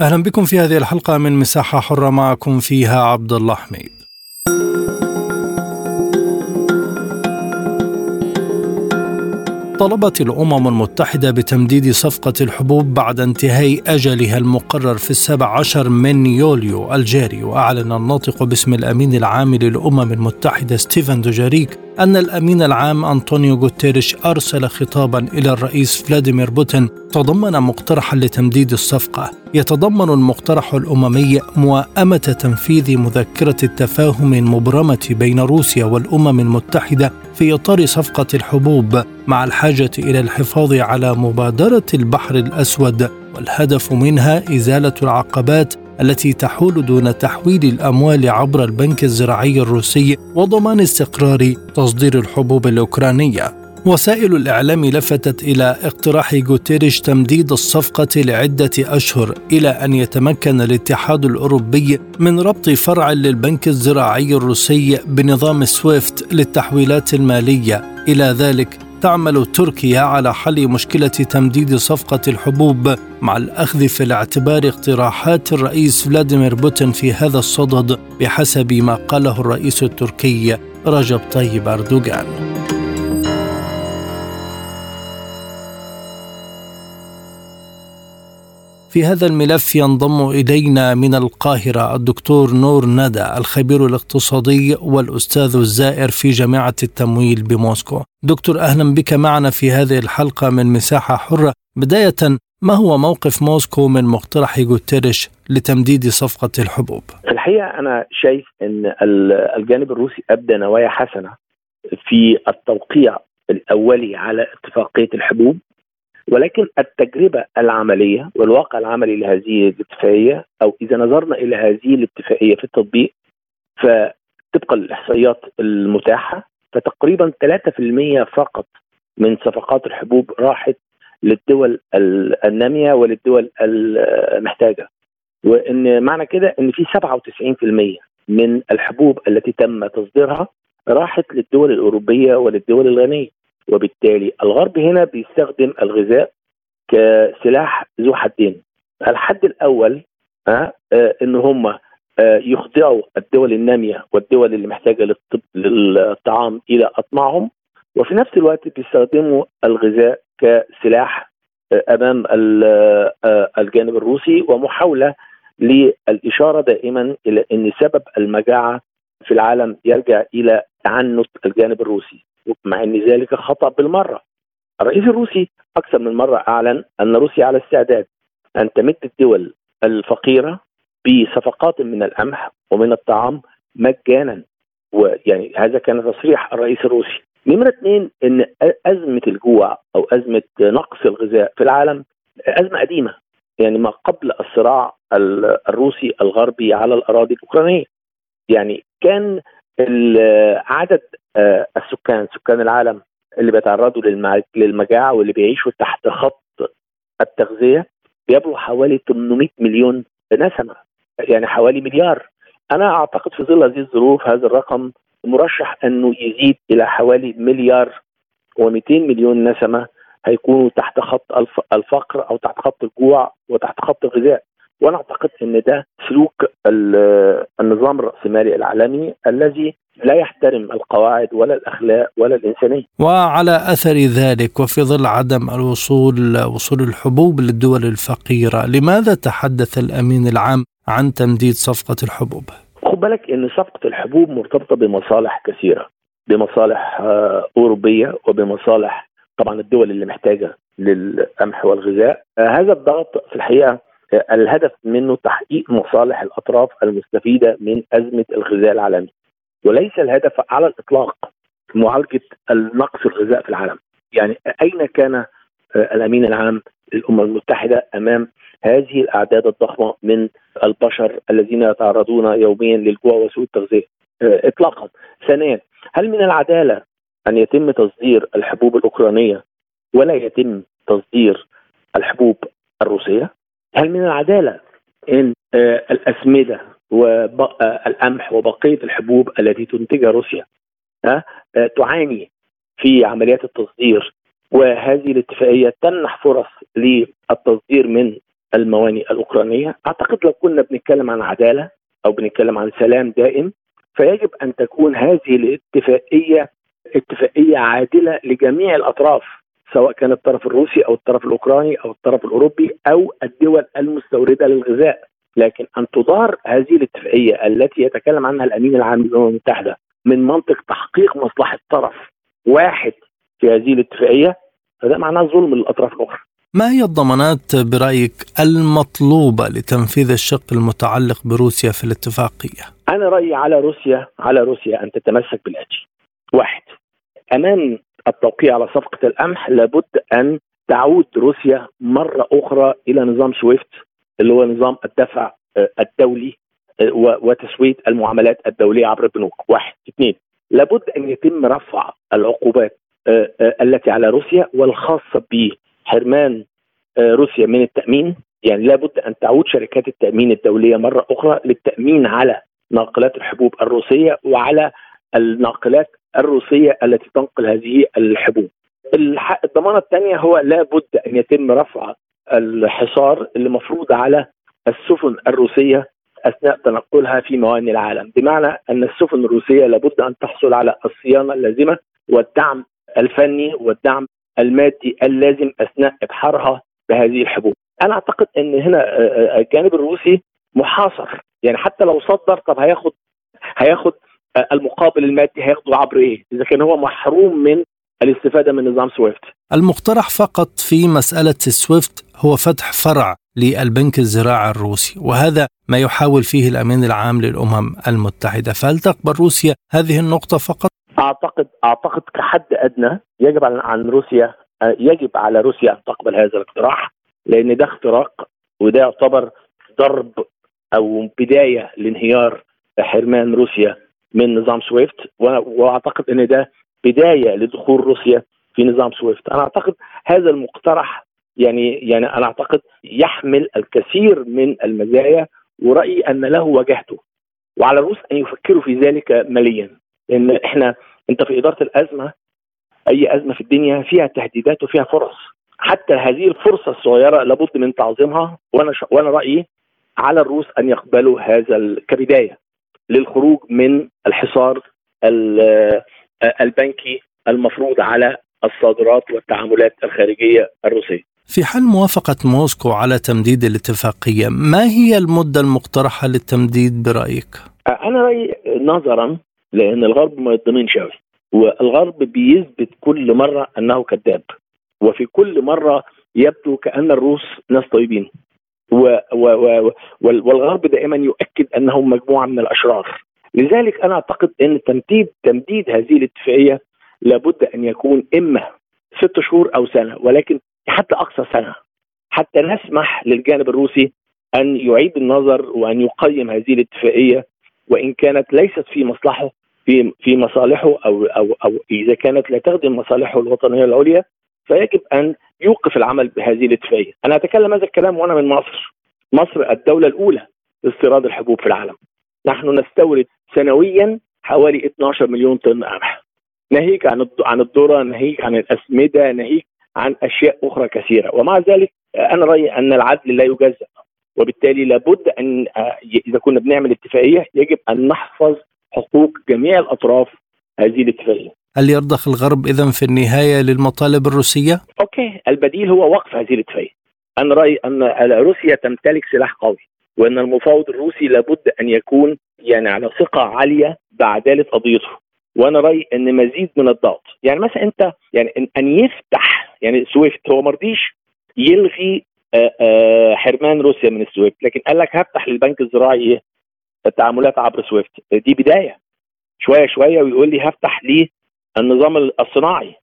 أهلا بكم في هذه الحلقة من مساحة حرة معكم فيها عبد الله حميد. طلبت الأمم المتحدة بتمديد صفقة الحبوب بعد انتهاء أجلها المقرر في السابع عشر من يوليو. الجاري وأعلن الناطق باسم الأمين العام للأمم المتحدة ستيفن دوجاريك أن الأمين العام أنطونيو غوتيريش أرسل خطابا إلى الرئيس فلاديمير بوتين تضمن مقترحا لتمديد الصفقة. يتضمن المقترح الأممي موائمة تنفيذ مذكرة التفاهم المبرمة بين روسيا والأمم المتحدة في إطار صفقة الحبوب مع الحاجة إلى الحفاظ على مبادرة البحر الأسود والهدف منها إزالة العقبات التي تحول دون تحويل الأموال عبر البنك الزراعي الروسي وضمان استقرار تصدير الحبوب الأوكرانية. وسائل الإعلام لفتت إلى اقتراح غوتيريش تمديد الصفقة لعدة أشهر إلى أن يتمكن الاتحاد الأوروبي من ربط فرع للبنك الزراعي الروسي بنظام سويفت للتحويلات المالية. إلى ذلك تعمل تركيا على حل مشكلة تمديد صفقة الحبوب مع الأخذ في الاعتبار اقتراحات الرئيس فلاديمير بوتين في هذا الصدد بحسب ما قاله الرئيس التركي رجب طيب أردوغان. في هذا الملف ينضم إلينا من القاهرة الدكتور نور ندى الخبير الاقتصادي والأستاذ الزائر في جامعة التمويل بموسكو. دكتور أهلا بك معنا في هذه الحلقة من مساحة حرة. بداية ما هو موقف موسكو من مقترح غوتيريش لتمديد صفقة الحبوب؟ في الحقيقة أنا شايف أن الجانب الروسي أبدى نوايا حسنة في التوقيع الأولي على اتفاقية الحبوب. ولكن التجربة العملية والواقع العملي لهذه الاتفاقية أو إذا نظرنا إلى هذه الاتفاقية في التطبيق فطبقا للإحصائيات المتاحة فتقريبا 3% فقط من صفقات الحبوب راحت للدول النامية وللدول المحتاجة. وإن معنى كده إن في 97% من الحبوب التي تم تصديرها راحت للدول الأوروبية وللدول الغنية. وبالتالي الغرب هنا بيستخدم الغذاء كسلاح ذو حدين. الحد الأول ها آه إن هم آه يخضعوا الدول النامية والدول اللي محتاجة للطعام إلى أطماعهم وفي نفس الوقت بيستخدموا الغذاء كسلاح آه أمام الجانب الروسي ومحاولة للإشارة دائما إلى إن سبب المجاعة في العالم يرجع إلى تعنت الجانب الروسي. مع أن ذلك خطأ بالمرة. الرئيس الروسي أكثر من مرة أعلن أن روسيا على استعداد أن تمد الدول الفقيرة بصفقات من القمح ومن الطعام مجانا ويعني هذا كان تصريح الرئيس الروسي. نمرة اثنين إن أزمة الجوع أو أزمة نقص الغذاء في العالم أزمة قديمة يعني ما قبل الصراع الروسي الغربي على الأراضي الأوكرانية. يعني كان عدد السكان سكان العالم اللي بيتعرضوا للمجاعة واللي بيعيشوا تحت خط التغذية بيبلغ حوالي 800 مليون نسمه يعني حوالي مليار. أنا أعتقد في ظل هذه الظروف هذا الرقم مرشح أنه يزيد إلى حوالي مليار و200 مليون نسمه هيكونوا تحت خط الفقر أو تحت خط الجوع وتحت خط الغذاء. وأنا أعتقد إن ده سلوك النظام الرأسمالي العالمي الذي لا يحترم القواعد ولا الأخلاق ولا الإنسانية. وعلى أثر ذلك وفي ظل عدم الوصول وصول الحبوب للدول الفقيرة، لماذا تحدث الأمين العام عن تمديد صفقة الحبوب؟ خد بالك إن صفقة الحبوب مرتبطة بمصالح كثيرة، بمصالح أوروبية وبمصالح طبعا الدول اللي محتاجة للقمح والغذاء، هذا الضغط في الحقيقة الهدف منه تحقيق مصالح الأطراف المستفيدة من أزمة الغذاء العالمي وليس الهدف على الإطلاق معالجة النقص الغذاء في العالم يعني أين كان الأمين العام للأمم المتحدة أمام هذه الأعداد الضخمة من البشر الذين يتعرضون يوميا للجوع وسوء التغذية اطلاقا. ثانيا هل من العدالة أن يتم تصدير الحبوب الأوكرانية ولا يتم تصدير الحبوب الروسية؟ هل من العدالة إن الأسمدة والقمح وبقية الحبوب التي تنتجها روسيا. تعاني في عمليات التصدير. وهذه الاتفاقية تمنح فرص للتصدير من الموانئ الأوكرانية، أعتقد لو كنا بنتكلم عن عدالة أو بنتكلم عن سلام دائم فيجب أن تكون هذه الاتفاقية اتفاقية عادلة لجميع الأطراف سواء كان الطرف الروسي أو الطرف الأوكراني أو الطرف الأوروبي أو الدول المستوردة للغذاء، لكن أن تدار هذه الاتفاقية التي يتكلم عنها الأمين العام للأمم المتحدة من منطق تحقيق مصلحة طرف واحد في هذه الاتفاقية فده معناه ظلم للأطراف الأخرى. ما هي الضمانات برأيك المطلوبة لتنفيذ الشق المتعلق بروسيا في الاتفاقية؟ أنا رأيي على روسيا على روسيا أن تتمسك بالآتي. واحد أمام التوقيع على صفقة القمح لابد أن تعود روسيا مرة أخرى إلى نظام سويفت اللي هو نظام الدفع الدولي وتسوية المعاملات الدولية عبر البنوك. واحد، اثنين لابد أن يتم رفع العقوبات التي على روسيا والخاصة بحرمان روسيا من التأمين يعني لابد أن تعود شركات التأمين الدولية مرة أخرى للتأمين على ناقلات الحبوب الروسية وعلى الناقلات الروسية التي تنقل هذه الحبوب. الضمانه الثانية هو لابد أن يتم رفع الحصار اللي مفروض على السفن الروسية أثناء تنقلها في موانئ العالم، بمعنى أن السفن الروسية لابد أن تحصل على الصيانة اللازمة والدعم الفني والدعم المادي اللازم أثناء إبحارها بهذه الحبوب. أنا أعتقد أن هنا الجانب الروسي محاصر، يعني حتى لو صدر طب هياخد هياخد المقابل المادي هياخده عبر إيه؟ إذا كان هو محروم من الاستفادة من نظام سويفت. المقترح فقط في مسألة سويفت هو فتح فرع للبنك الزراعي الروسي وهذا ما يحاول فيه الأمين العام للأمم المتحدة، فهل تقبل روسيا هذه النقطة فقط؟ اعتقد أعتقد كحد أدنى يجب عن روسيا يجب على روسيا أن تقبل هذا الاقتراح لأن ده اختراق وده يعتبر ضرب أو بداية لانهيار حرمان روسيا من نظام سويفت وأعتقد إن ده بداية لدخول روسيا في نظام سويفت. أنا أعتقد هذا المقترح يعني يعني أنا أعتقد يحمل الكثير من المزايا ورأيي أن له وجهته وعلى الروس أن يفكروا في ذلك ماليا. لأن إحنا أنت في إدارة الأزمة أي أزمة في الدنيا فيها تهديدات وفيها فرص. حتى هذه الفرصة الصغيرة لابد من تعظيمها وأنا ش... وأنا رأيي على الروس أن يقبلوا هذا كبداية للخروج من الحصار البنكي المفروض على الصادرات والتعاملات الخارجية الروسية. في حال موافقة موسكو على تمديد الاتفاقية، ما هي المدة المقترحة للتمديد برأيك؟ أنا رأيي نظرا لأن الغرب ما يضمنش قوي والغرب بيثبت كل مرة أنه كذاب وفي كل مرة يبدو كأن الروس ناس طيبين و و و والغرب دائما يؤكد أنهم مجموعة من الأشرار لذلك أنا أعتقد أن تمديد تمديد هذه الاتفاقية لابد أن يكون إما ست شهور أو سنة ولكن حتى أقصى سنة حتى نسمح للجانب الروسي أن يعيد النظر وأن يقيم هذه الاتفاقية وإن كانت ليست في مصلحه في في مصالحه أو أو أو إذا كانت لا تخدم مصالحه الوطنية العليا فيجب أن يوقف العمل بهذه الاتفاقية، أنا أتكلم هذا الكلام وأنا من مصر. مصر الدولة الأولى لاستيراد الحبوب في العالم. نحن نستورد سنويا حوالي 12 مليون طن قمح. ناهيك عن عن الذره، ناهيك عن الأسمدة، ناهيك عن أشياء أخرى كثيرة، ومع ذلك أنا رأيي أن العدل لا يجزأ وبالتالي لابد أن إذا كنا بنعمل اتفاقية يجب أن نحفظ حقوق جميع الأطراف هذه الاتفاقية. هل يرضخ الغرب إذا في النهاية للمطالب الروسية؟ okay، البديل هو وقف هذه الاتفاقية. أنا رأيي أن روسيا تمتلك سلاح قوي وأن المفاوض الروسي لابد أن يكون يعني على ثقة عالية بعدالة قضيته. وأنا رايي ان مزيد من الضغط، يعني مثلا انت يعني ان يفتح يعني سويفت هو ما رضيش يلغي آآ آآ حرمان روسيا من السويفت، لكن قال لك هفتح للبنك الزراعي التعاملات عبر سويفت. دي بداية. شوية شوية ويقول لي هفتح لي النظام الصناعي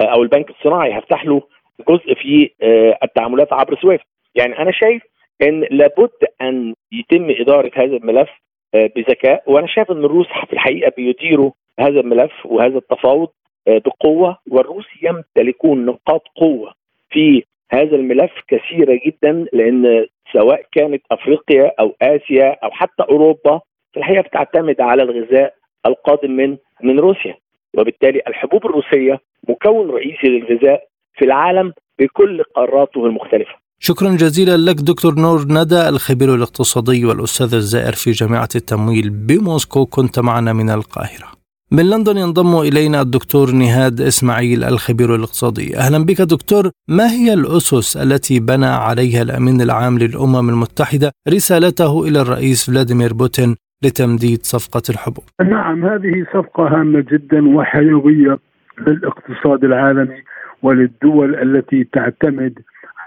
أو البنك الصناعي. هفتح له جزء في آه، التعاملات عبر سويفت. يعني أنا شايف إن لابد أن يتم إدارة هذا الملف آه، بذكاء وأنا شايف إن الروس في الحقيقة بيديروا هذا الملف وهذا التفاوض آه، بقوة والروس يمتلكون نقاط قوة في هذا الملف كثيرة جدا لأن سواء كانت أفريقيا أو آسيا أو حتى أوروبا في الحقيقة بتعتمد على الغذاء القادم من من روسيا وبالتالي الحبوب الروسية مكون رئيسي للغذاء في العالم بكل قاراته المختلفة شكرا جزيلا لك دكتور نور ندى الخبير الاقتصادي والأستاذ الزائر في جامعة التمويل بموسكو كنت معنا من القاهرة. من لندن ينضم إلينا الدكتور نهاد إسماعيل الخبير الاقتصادي. أهلا بك دكتور، ما هي الأسس التي بنى عليها الأمين العام للأمم المتحدة رسالته إلى الرئيس فلاديمير بوتين لتمديد صفقة الحبوب؟ نعم هذه صفقة هامة جدا وحيوية للاقتصاد العالمي وللدول التي تعتمد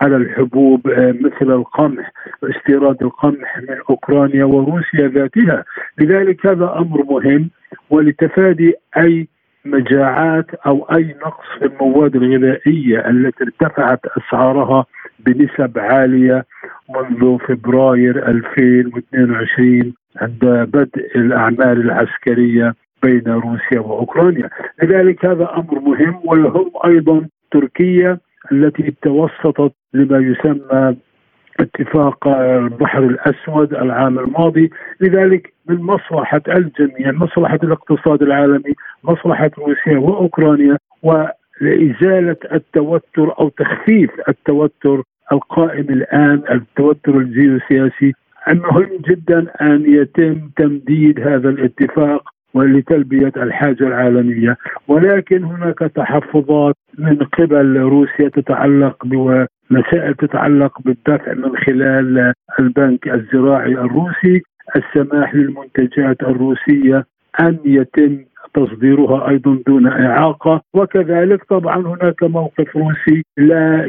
على الحبوب آه، مثل القمح واستيراد القمح من أوكرانيا وروسيا ذاتها. لذلك هذا أمر مهم ولتفادي أي مجاعات أو أي نقص في المواد الغذائية التي ارتفعت أسعارها بنسب عالية منذ فبراير 2022 عند بدء الأعمال العسكرية بين روسيا وأوكرانيا، لذلك هذا أمر مهم ويهم أيضا تركيا التي توسطت لما يسمى اتفاق البحر الأسود العام الماضي. لذلك من مصلحة الجميع مصلحة الاقتصاد العالمي مصلحة روسيا وأوكرانيا ولازاله التوتر أو تخفيف التوتر القائم الآن التوتر الجيوسياسي. المهم جدا أن يتم تمديد هذا الاتفاق ولتلبية الحاجة العالمية. ولكن هناك تحفظات من قبل روسيا تتعلق بمسائل تتعلق بالدفع من خلال البنك الزراعي الروسي. السماح للمنتجات الروسية أن يتم تصديرها أيضا دون إعاقة. وكذلك طبعا هناك موقف روسي لا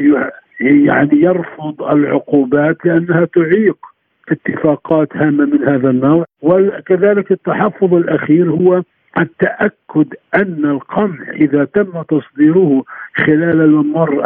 يعني يرفض العقوبات لأنها تعيق اتفاقات هامة من هذا النوع. وكذلك التحفظ الأخير هو التأكد أن القمح إذا تم تصديره خلال الممر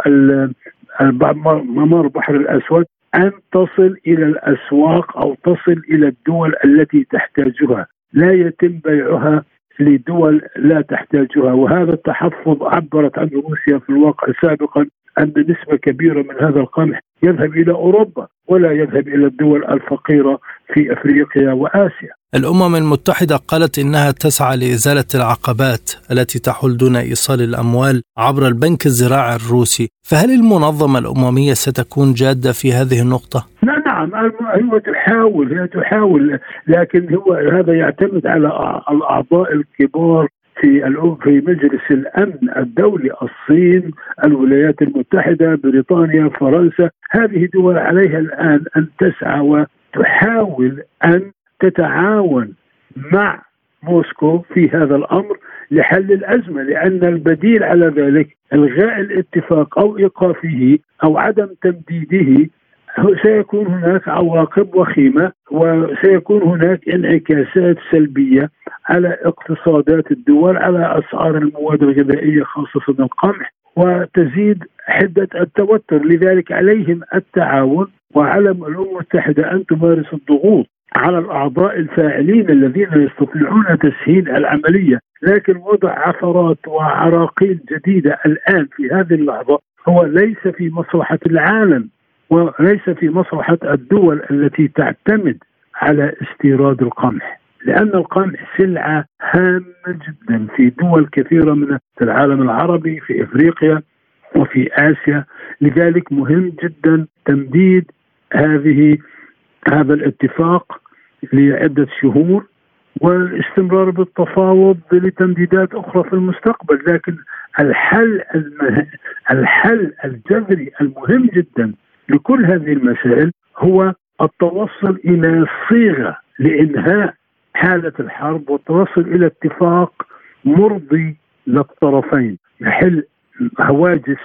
ممر بحر الأسود أن تصل إلى الأسواق أو تصل إلى الدول التي تحتاجها. لا يتم بيعها لدول لا تحتاجها. وهذا التحفظ عبرت عنه روسيا في الواقع سابقا أن نسبة كبيرة من هذا القمح يذهب إلى أوروبا ولا يذهب إلى الدول الفقيرة في أفريقيا وآسيا. الأمم المتحدة قالت إنها تسعى لإزالة العقبات التي تحول دون إيصال الأموال عبر البنك الزراعي الروسي، فهل المنظمة الأممية ستكون جادة في هذه النقطة؟ نعم هي تحاول هي تحاول لكن هو هذا يعتمد على الأعضاء الكبار في في مجلس الأمن الدولي الصين، الولايات المتحدة، بريطانيا، فرنسا، هذه دول عليها الآن أن تسعى وتحاول أن تتعاون مع موسكو في هذا الأمر لحل الأزمة لأن البديل على ذلك الغاء الاتفاق أو إيقافه أو عدم تمديده سيكون هناك عواقب وخيمة وسيكون هناك انعكاسات سلبية على اقتصادات الدول على أسعار المواد الغذائية خاصة القمح وتزيد حدة التوتر. لذلك عليهم التعاون وعلى الأمم المتحدة أن تمارس الضغوط على الأعضاء الفاعلين الذين يستطيعون تسهيل العملية. لكن وضع عثرات وعراقيل جديدة الآن في هذه اللحظة هو ليس في مصلحة العالم. وليس في مصلحة الدول التي تعتمد على استيراد القمح لأن القمح سلعة هامة جدا في دول كثيرة من العالم العربي في إفريقيا وفي آسيا. لذلك مهم جدا تمديد هذه هذا الاتفاق لعدة شهور والاستمرار بالتفاوض لتمديدات أخرى في المستقبل. لكن الحل الحل الجذري المهم جدا لكل هذه المسائل هو التوصل إلى صيغة لإنهاء حالة الحرب والتوصل إلى اتفاق مرضي للطرفين. يحل هواجس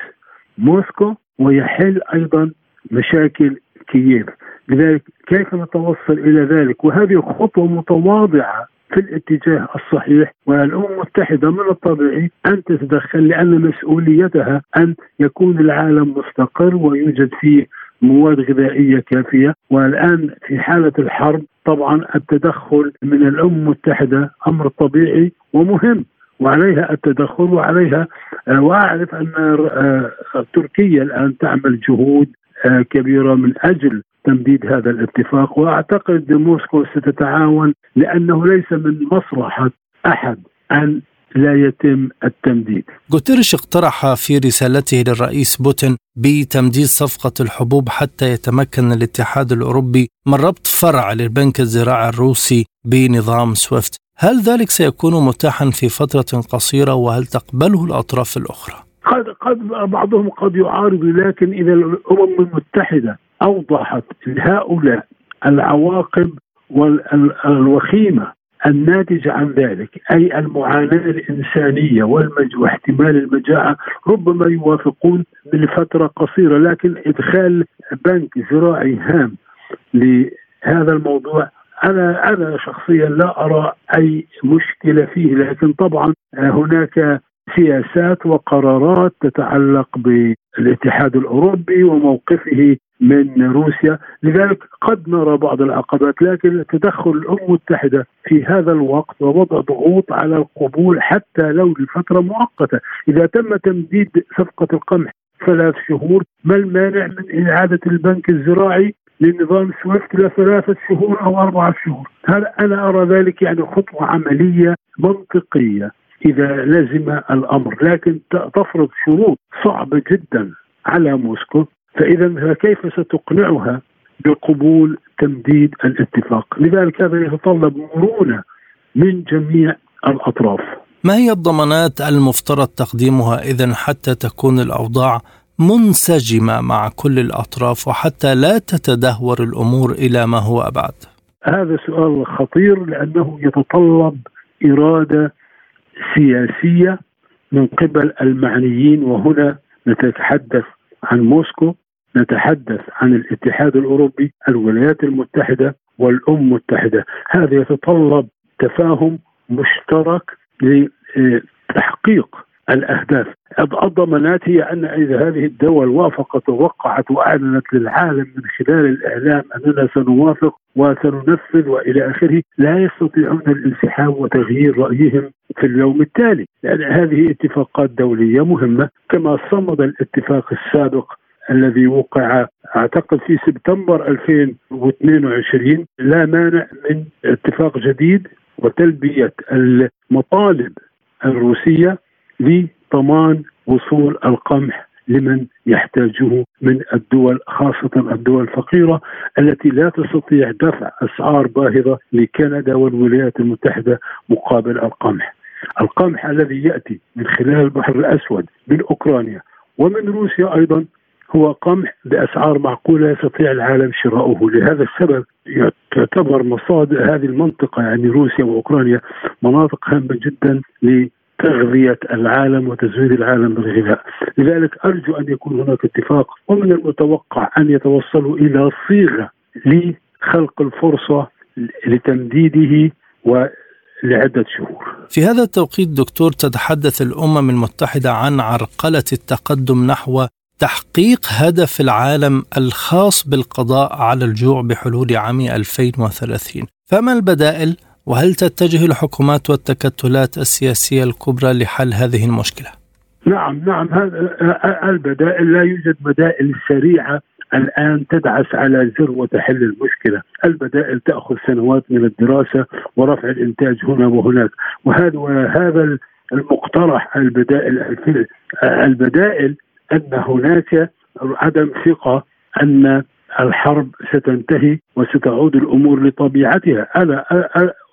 موسكو ويحل أيضا مشاكل كييف. لذلك كيف نتوصل إلى ذلك؟ وهذه خطوة متواضعة في الاتجاه الصحيح والأمم المتحدة من الطبيعي أن تتدخل لأن مسؤوليتها أن يكون العالم مستقر ويوجد فيه مواد غذائية كافية. والآن في حالة الحرب طبعا التدخل من الأمم المتحدة أمر طبيعي ومهم وعليها التدخل وعليها آه، وأعرف أن آه، تركيا الآن تعمل جهود آه، كبيرة من أجل تمديد هذا الاتفاق وأعتقد موسكو ستتعاون لأنه ليس من مصلحة أحد أن لا يتم التمديد. غوتيريش اقترح في رسالته للرئيس بوتين بتمديد صفقة الحبوب حتى يتمكن الاتحاد الأوروبي من ربط فرع للبنك الزراعي الروسي بنظام سويفت هل ذلك سيكون متاحا في فترة قصيرة وهل تقبله الأطراف الأخرى؟ قد قد بعضهم قد يعارض لكن إذا الأمم المتحدة أوضحت لهؤلاء العواقب الوخيمة الناتجة عن ذلك أي المعاناة الإنسانية والمج واحتمال المجاعة ربما يوافقون لفترة قصيرة لكن إدخال بنك زراعي هام لهذا الموضوع أنا أنا شخصيا لا أرى أي مشكلة فيه لكن طبعا هناك سياسات وقرارات تتعلق بالاتحاد الأوروبي وموقفه من روسيا. لذلك قد نرى بعض العقبات لكن تدخل الأمم المتحدة في هذا الوقت ووضع ضغوط على القبول حتى لو لفترة مؤقتة. إذا تم تمديد صفقة القمح ثلاث شهور ما المانع من إعادة البنك الزراعي لنظام سويفت لثلاثة شهور أو أربعة شهور؟ هذا أنا أرى ذلك يعني خطوة عملية منطقية؟ إذا لزم الأمر. لكن تفرض شروط صعبة جدا على موسكو فإذا كيف ستقنعها بقبول تمديد الاتفاق؟ لذلك هذا يتطلب مرونة من جميع الأطراف. ما هي الضمانات المفترض تقديمها إذا حتى تكون الأوضاع منسجمة مع كل الأطراف وحتى لا تتدهور الأمور إلى ما هو أبعد؟ هذا سؤال خطير لأنه يتطلب إرادة سياسية من قبل المعنيين وهنا نتحدث عن موسكو نتحدث عن الاتحاد الأوروبي الولايات المتحدة والأمم المتحدة. هذا يتطلب تفاهم مشترك لتحقيق الأهداف. الضمانات هي أن إذا هذه الدول وافقت ووقعت وأعلنت للعالم من خلال الإعلام أننا سنوافق وسننفذ وإلى آخره لا يستطيعون الانسحاب وتغيير رأيهم في اليوم التالي لأن هذه اتفاقات دولية مهمة كما صمد الاتفاق السابق الذي وقع أعتقد في سبتمبر 2022 لا مانع من اتفاق جديد وتلبية المطالب الروسية لضمان وصول القمح لمن يحتاجه من الدول خاصة الدول الفقيرة التي لا تستطيع دفع أسعار باهظة لكندا والولايات المتحدة مقابل القمح. القمح الذي يأتي من خلال البحر الأسود من أوكرانيا ومن روسيا أيضا هو قمح بأسعار معقولة يستطيع العالم شراؤه. لهذا السبب تعتبر مصادر هذه المنطقة يعني روسيا وأوكرانيا مناطق هامة جدا تغذية العالم وتزويد العالم بالغذاء لذلك أرجو أن يكون هناك اتفاق ومن المتوقع أن يتوصلوا إلى صيغة لخلق الفرصة لتمديده و لعدة شهور. في هذا التوقيت دكتور تتحدث الأمم المتحدة عن عرقلة التقدم نحو تحقيق هدف العالم الخاص بالقضاء على الجوع بحلول عام 2030 فما البدائل؟ وهل تتجه الحكومات والتكتلات السياسية الكبرى لحل هذه المشكلة؟ نعم نعم. هذا البدائل لا يوجد بدائل سريعة الآن تدعس على زر وتحل المشكلة. البدائل تأخذ سنوات من الدراسة ورفع الإنتاج هنا وهناك. وهذا وهذا المقترح البدائل البدائل أن هناك عدم ثقة أن الحرب ستنتهي وستعود الأمور لطبيعتها. أنا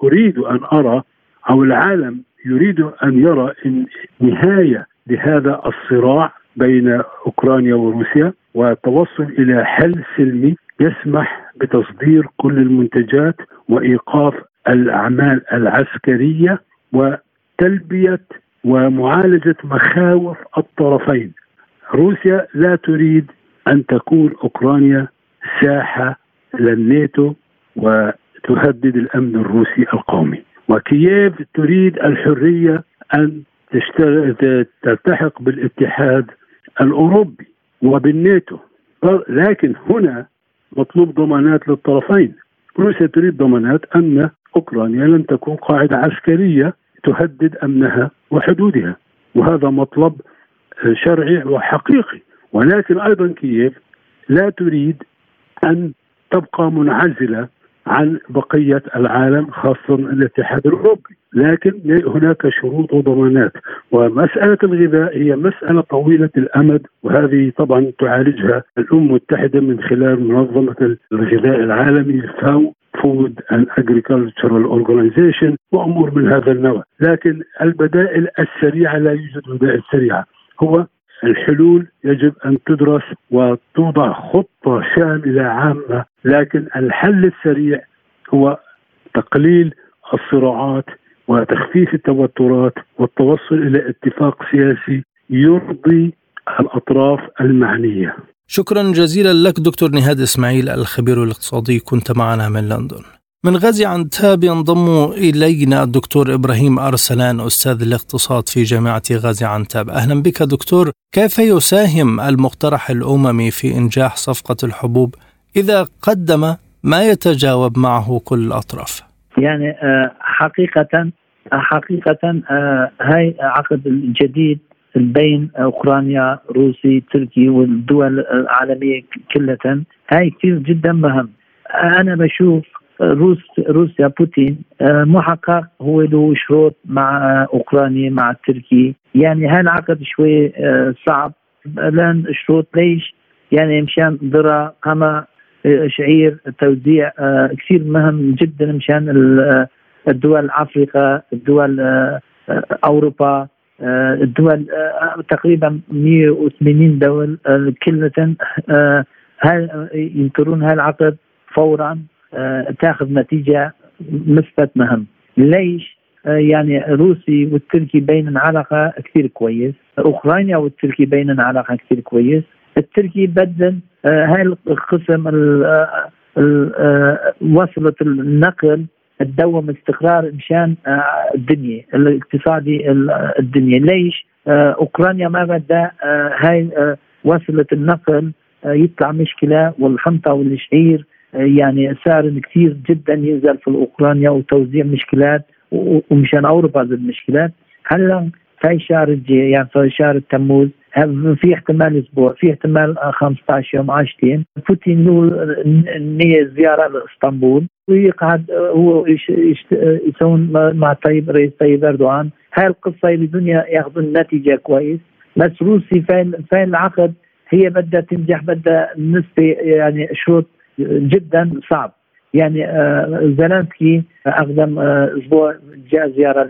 أريد أن أرى أو العالم يريد أن يرى إن نهاية لهذا الصراع بين أوكرانيا وروسيا والتوصل إلى حل سلمي يسمح بتصدير كل المنتجات وإيقاف الأعمال العسكرية وتلبية ومعالجة مخاوف الطرفين. روسيا لا تريد أن تكون أوكرانيا ساحة للناتو وتهدد الأمن الروسي القومي. وكييف تريد الحرية أن تلتحق بالاتحاد الأوروبي وبالناتو. لكن هنا مطلوب ضمانات للطرفين. روسيا تريد ضمانات أن أوكرانيا لن تكون قاعدة عسكرية تهدد أمنها وحدودها. وهذا مطلب شرعي وحقيقي. ولكن أيضا كييف لا تريد أن تبقى منعزلة عن بقية العالم خاصة الاتحاد الأوروبي، لكن هناك شروط وضمانات، ومسألة الغذاء هي مسألة طويلة الأمد وهذه طبعا تعالجها الامم المتحدة من خلال منظمة الغذاء العالمي فاو Food and Agricultural Organization وأمور من هذا النوع، لكن البدائل السريعة لا يوجد بدائل سريعة، هو الحلول يجب أن تدرس وتوضع خطة شامله عامة لكن الحل السريع هو تقليل الصراعات وتخفيف التوترات والتوصل إلى اتفاق سياسي يرضي الأطراف المعنية. شكرا جزيلا لك دكتور نهاد إسماعيل الخبير الاقتصادي كنت معنا من لندن. من غازي عنتاب ينضم إلينا الدكتور إبراهيم أرسلان أستاذ الاقتصاد في جامعة غازي عنتاب أهلا بك دكتور. كيف يساهم المقترح الأممي في إنجاح صفقة الحبوب إذا قدم ما يتجاوب معه كل الأطراف؟ يعني آه، حقيقة حقيقة آه، هاي عقد الجديد بين أوكرانيا روسي تركي والدول العالمية كلها هاي كثير جدا مهم. أنا بشوف روس روسيا بوتين آه، محقق هو له شروط مع أوكرانيا مع تركي يعني هذا العقد شوي آه، صعب. لأن شروط ليش؟ يعني مشان ذرة قمع آه، شعير توزيع كثير مهم جدا مشان الدول أفريقيا الدول أوروبا الدول تقريبا 180 دول كلها ينكرون هذا العقد فورا. تاخذ نتيجة مثبت مهم. ليش؟ آه، يعني روسي والتركي بينن علاقه كثير كويس، أوكرانيا والتركي بينن علاقه كثير كويس، التركي بدل آه، هاي القسم وصلت النقل تدوم استقرار مشان الدنيا الاقتصادي الدنيا. ليش؟ أوكرانيا ما بدها هاي وصلت النقل يطلع مشكلة والحنطة والشعير يعني سعر كثير جدا ينزل في أوكرانيا وتوزيع مشكلات ومشان أوروبا ضد المشكلات. هلا في شهر الجاي يعني في شهر تموز في احتمال أسبوع في احتمال 15 يوم 10 أيام بوتين له نية زيارة لإسطنبول. ويقعد هو يسوون مع طيب رئيس طيب إردوغان. هاي القصة يريدون ياخذوا النتيجه كويس. بس روسي في العقد هي بدها تنجح بدها نسبه يعني شروط جدا صعب. يعني آه، زلنسكي أقدم آه، أسبوع جاء زيارة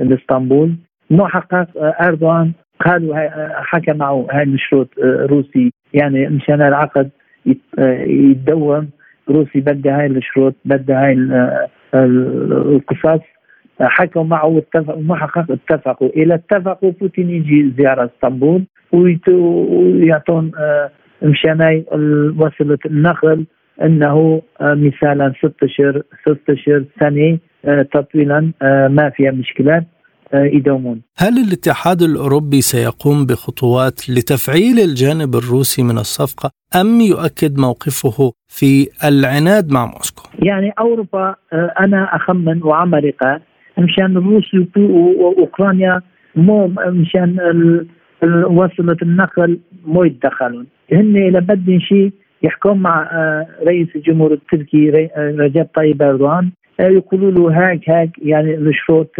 لإسطنبول. محقق آه، أردوغان قالوا حكى معه هاي الشروط روسي. يعني مشان العقد يتدوم روسي بدها هاي الشروط بدها هاي القصص حكوا معه واتفق محقق اتفقوا. اذا اتفقوا بوتين يجي زيارة إسطنبول ويعطون مشان وصلة النقل إنه آه، مثالا ست اشهر ست اشهر سنه آه، تطويلا آه، ما فيها مشكلات يدومون. هل الاتحاد الأوروبي سيقوم بخطوات لتفعيل الجانب الروسي من الصفقة أم يؤكد موقفه في العناد مع موسكو؟ يعني أوروبا أنا أخمن وعمرقه مشان الروس وأوكرانيا مو مشان وصلة النقل مو يتدخلون. هن اذا بدهم شيء يحكم مع آه، رئيس الجمهور التركي آه، رجب طيب أردوغان. آه، يقولوا له هيك هيك يعني الشروط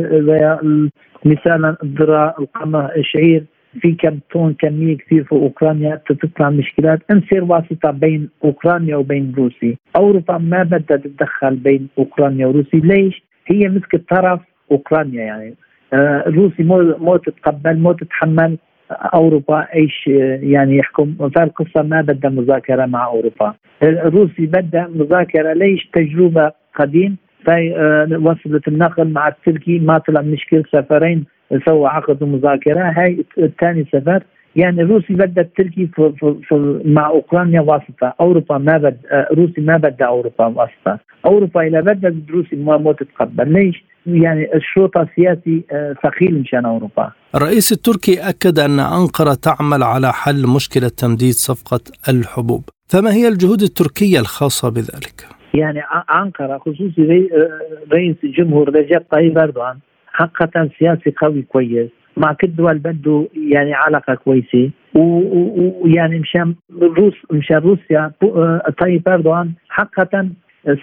مثلا الذره القمح الشعير في كم طن كميه كثير في أوكرانيا تطلع مشكلات. نصير واسطة بين أوكرانيا وبين روسيا، أوروبا ما بدها تتدخل بين أوكرانيا وروسيا، ليش؟ هي مسكت طرف أوكرانيا يعني. آه روسي مو مو تتقبل مو تتحمل. أوروبا إيش يعني يحكم؟ فالقصة ما بدها مذاكرة مع أوروبا. الروسي بدها مذاكرة ليش؟ تجربة قديم. في آه، وصلت النقل مع التركي ما طلع مشكل سفرين سوى عقد مذاكره هاي الثاني سفر يعني روسي بدها التركي في, في, في مع أوكرانيا واسطة، أوروبا ما بد آه، روسي ما بدها أوروبا واسطة، أوروبا اذا بدها روسي ما, ما تتقبل، ليش؟ يعني الشرطة سياسي آه، ثقيل مشان أوروبا. الرئيس التركي أكد أن أنقرة تعمل على حل مشكلة تمديد صفقة الحبوب، فما هي الجهود التركية الخاصة بذلك؟ يعني أنقرة خصوصي رئيس الجمهور رجب طيب أردوغان حقا سياسي قوي كويس مع كل دول بده يعني علاقة كويسة. ويعني مشان روس مشان روسيا طيب أردوغان حقا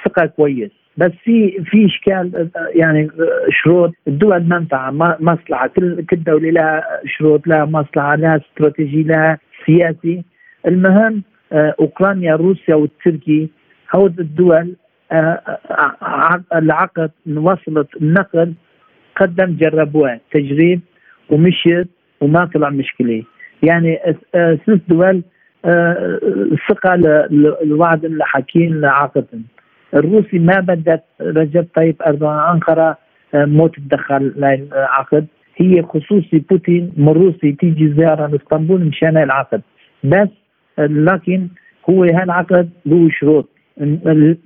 ثقة كويس. بس في في إشكال يعني شروط الدول منفعه مصلحه كل كل دولة لها شروط لها مصلحة لها استراتيجي لها سياسي. المهم أوكرانيا روسيا والتركي هود الدول العقد وصلت النقل قدم جربوها تجريب ومشيت وما طلع مشكلة. يعني ثلاث دول ثقة للوعد اللي حاكين لعقد الروسي ما بدت رجب طيب أردوغان أنقرة مو تتدخل للعقد هي خصوصي بوتين من روسي تيجي زيارة لإسطنبول مشان العقد. بس لكن هو هالعقد له شروط.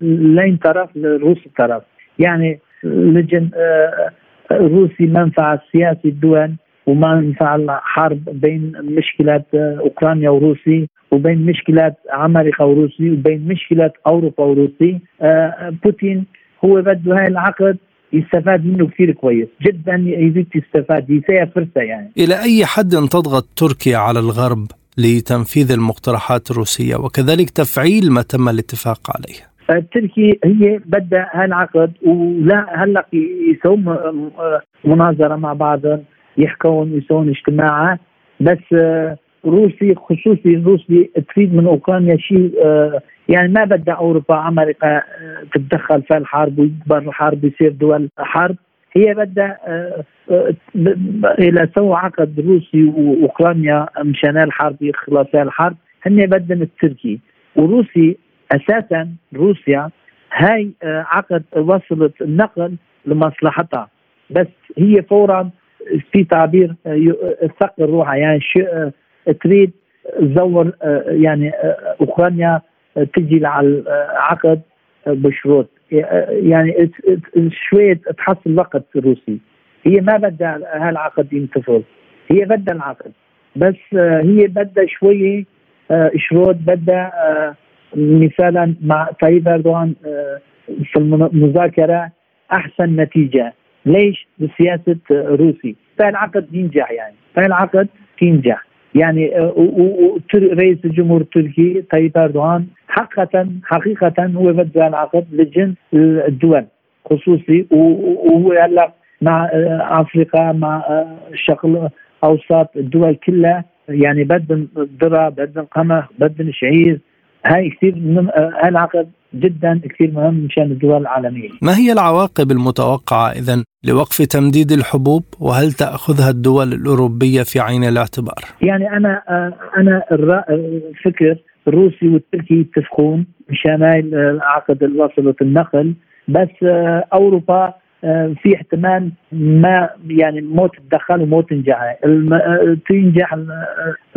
لين طرف لروس طرف. يعني لجن روسي منفعة سياسي الدول وما ينفع حرب بين مشكلات أوكرانيا وروسي وبين مشكلات أمريكا وروسي وبين مشكلات أوروبا وروسي بوتين هو بده هاي العقد يستفاد منه كثير كويس. جدا يزيد يستفاد يسير فرصه يعني. إلى أي حد تضغط تركيا على الغرب لتنفيذ المقترحات الروسية؟ وكذلك تفعيل ما تم الاتفاق عليه. التركي هي بدها هالعقد ولا هلأ يسوون مناظرة مع بعضهم. يحكون يسوون اجتماعات بس روسي خصوصي روسي تريد من أوكرانيا شيء يعني ما بدها أوروبا أمريكا تتدخل في الحرب ويكبر الحرب يصير دول حرب. هي بدها إلى سووا عقد روسي وأوكرانيا مشان الحرب يخلص الحرب. هن بدهم التركي. وروسي أساسا روسيا هاي عقد وصلت النقل لمصلحتها. بس هي فورا في تعبير ثقل روحها يعني تريد تزور يعني أوكرانيا تجي على العقد بشروط. يعني شوية تحصل وقت روسي. هي ما بدها هالعقد ينتفض. هي بدها العقد. بس هي بدها شوية شروط. بدها مثالا مع طيب أردوغان في المذاكرة أحسن نتيجة. ليش؟ بسياسة روسي. فالعقد ينجح يعني. فالعقد ينجح. يعني رئيس الجمهور التركي طيب أردوغان حقيقة حقيقة هو بده العقد لجنس الدول خصوصي وهو هلا مع أفريقيا مع الشرق الاوسط الدول كلها. يعني بدهم ذره بدهم قمح بدهم شعير هاي كثير هالعقد جدا كثير مهم مشان الدول العالمية. ما هي العواقب المتوقعة اذا لوقف تمديد الحبوب وهل تأخذها الدول الأوروبية في عين الاعتبار؟ يعني أنا أنا الفكر الروسي والتركي يتفقون مشان هاي العقد اللي وصلت النقل بس أوروبا في احتمال ما يعني مو تتدخل ومو تنجح تنجح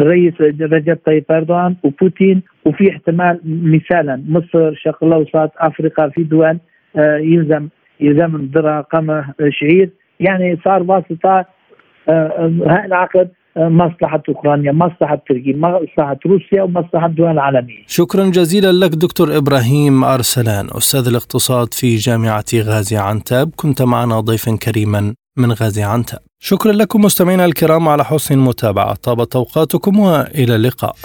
الرئيس رجب طيب أردوغان وبوتين وفي احتمال مثالا مصر الشرق الأوسط أفريقيا في دول يلزم يلزم ذره قمح شعير. يعني صار واسطة هاي العقد مصلحة أوكرانيا مصلحة تركيا مصلحة روسيا ومصلحة الدول العالمية. شكرا جزيلا لك دكتور إبراهيم أرسلان أستاذ الاقتصاد في جامعة غازي عنتاب. كنت معنا ضيفا كريما من غازي عنتاب. شكرا لكم مستمعينا الكرام على حسن المتابعة. طابت أوقاتكم وإلى اللقاء.